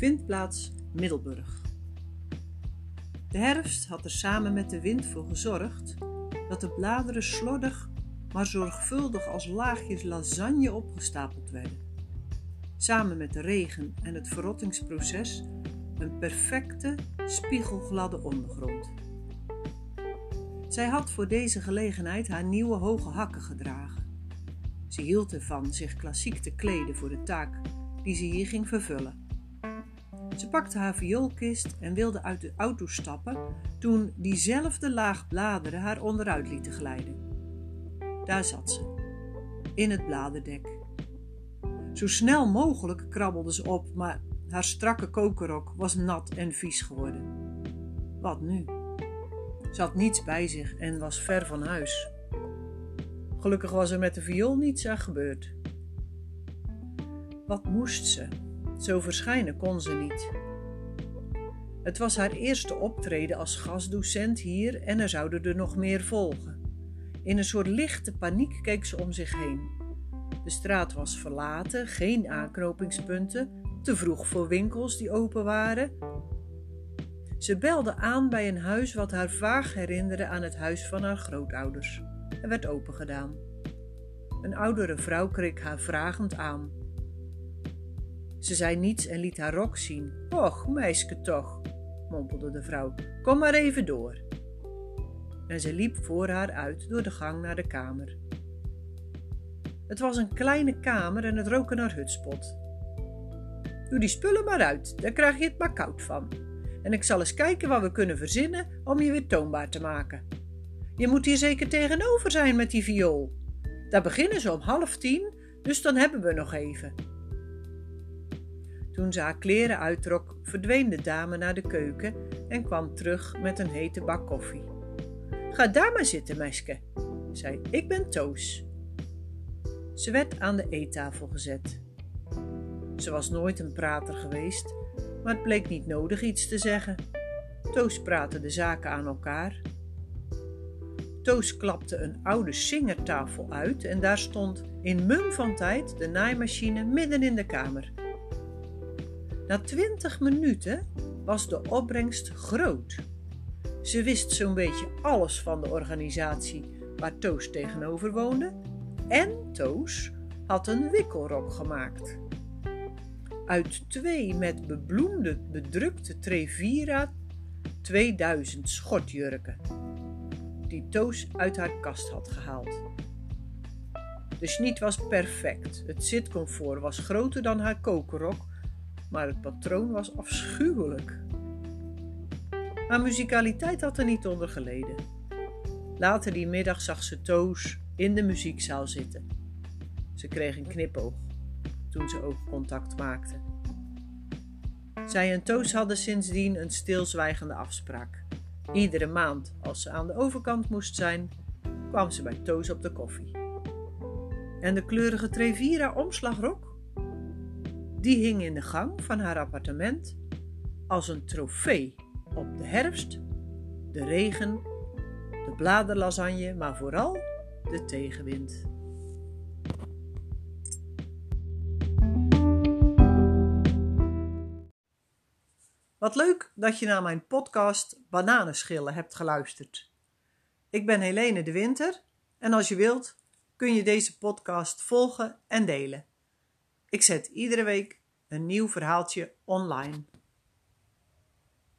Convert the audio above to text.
Vindplaats Middelburg. De herfst had er samen met de wind voor gezorgd dat de bladeren slordig, maar zorgvuldig als laagjes lasagne opgestapeld werden. Samen met de regen en het verrottingsproces een perfecte, spiegelgladde ondergrond. Zij had voor deze gelegenheid haar nieuwe hoge hakken gedragen. Ze hield ervan zich klassiek te kleden voor de taak die ze hier ging vervullen. Ze pakte haar vioolkist en wilde uit de auto stappen toen diezelfde laag bladeren haar onderuit lieten glijden. Daar zat ze, in het bladerdek. Zo snel mogelijk krabbelde ze op, maar haar strakke kokerrok was nat en vies geworden. Wat nu? Ze had niets bij zich en was ver van huis. Gelukkig was er met de viool niets aan gebeurd. Wat moest ze? Zo verschijnen kon ze niet. Het was haar eerste optreden als gastdocent hier en er zouden er nog meer volgen. In een soort lichte paniek keek ze om zich heen. De straat was verlaten, geen aanknopingspunten, te vroeg voor winkels die open waren. Ze belde aan bij een huis wat haar vaag herinnerde aan het huis van haar grootouders. Er werd opengedaan. Een oudere vrouw keek haar vragend aan. Ze zei niets en liet haar rok zien. Och, meisje toch, mompelde de vrouw. Kom maar even door. En ze liep voor haar uit door de gang naar de kamer. Het was een kleine kamer en het rook naar hutspot. Doe die spullen maar uit, daar krijg je het maar koud van. En ik zal eens kijken wat we kunnen verzinnen om je weer toonbaar te maken. Je moet hier zeker tegenover zijn met die viool. Daar beginnen ze om half tien, dus dan hebben we nog even. Toen ze haar kleren uittrok, verdween de dame naar de keuken en kwam terug met een hete bak koffie. Ga daar maar zitten, meisje, zei ik ben Toos. Ze werd aan de eettafel gezet. Ze was nooit een prater geweest, maar het bleek niet nodig iets te zeggen. Toos praatte de zaken aan elkaar. Toos klapte een oude singertafel uit en daar stond in mum van tijd de naaimachine midden in de kamer. Na twintig minuten was de opbrengst groot. Ze wist zo'n beetje alles van de organisatie waar Toos tegenover woonde en Toos had een wikkelrok gemaakt. Uit twee met bebloemde bedrukte Trevira 2000 schotjurken, die Toos uit haar kast had gehaald. De schniet was perfect, het zitcomfort was groter dan haar kokerrok maar het patroon was afschuwelijk. Haar muzikaliteit had er niet onder geleden. Later die middag zag ze Toos in de muziekzaal zitten. Ze kreeg een knipoog toen ze oogcontact maakte. Zij en Toos hadden sindsdien een stilzwijgende afspraak. Iedere maand, als ze aan de overkant moest zijn, kwam ze bij Toos op de koffie. En de kleurige Trevira omslagrok die hing in de gang van haar appartement als een trofee op de herfst, de regen, de bladerlasagne, maar vooral de tegenwind. Wat leuk dat je naar mijn podcast Bananenschillen hebt geluisterd. Ik ben Helene de Winter en als je wilt kun je deze podcast volgen en delen. Ik zet iedere week een nieuw verhaaltje online.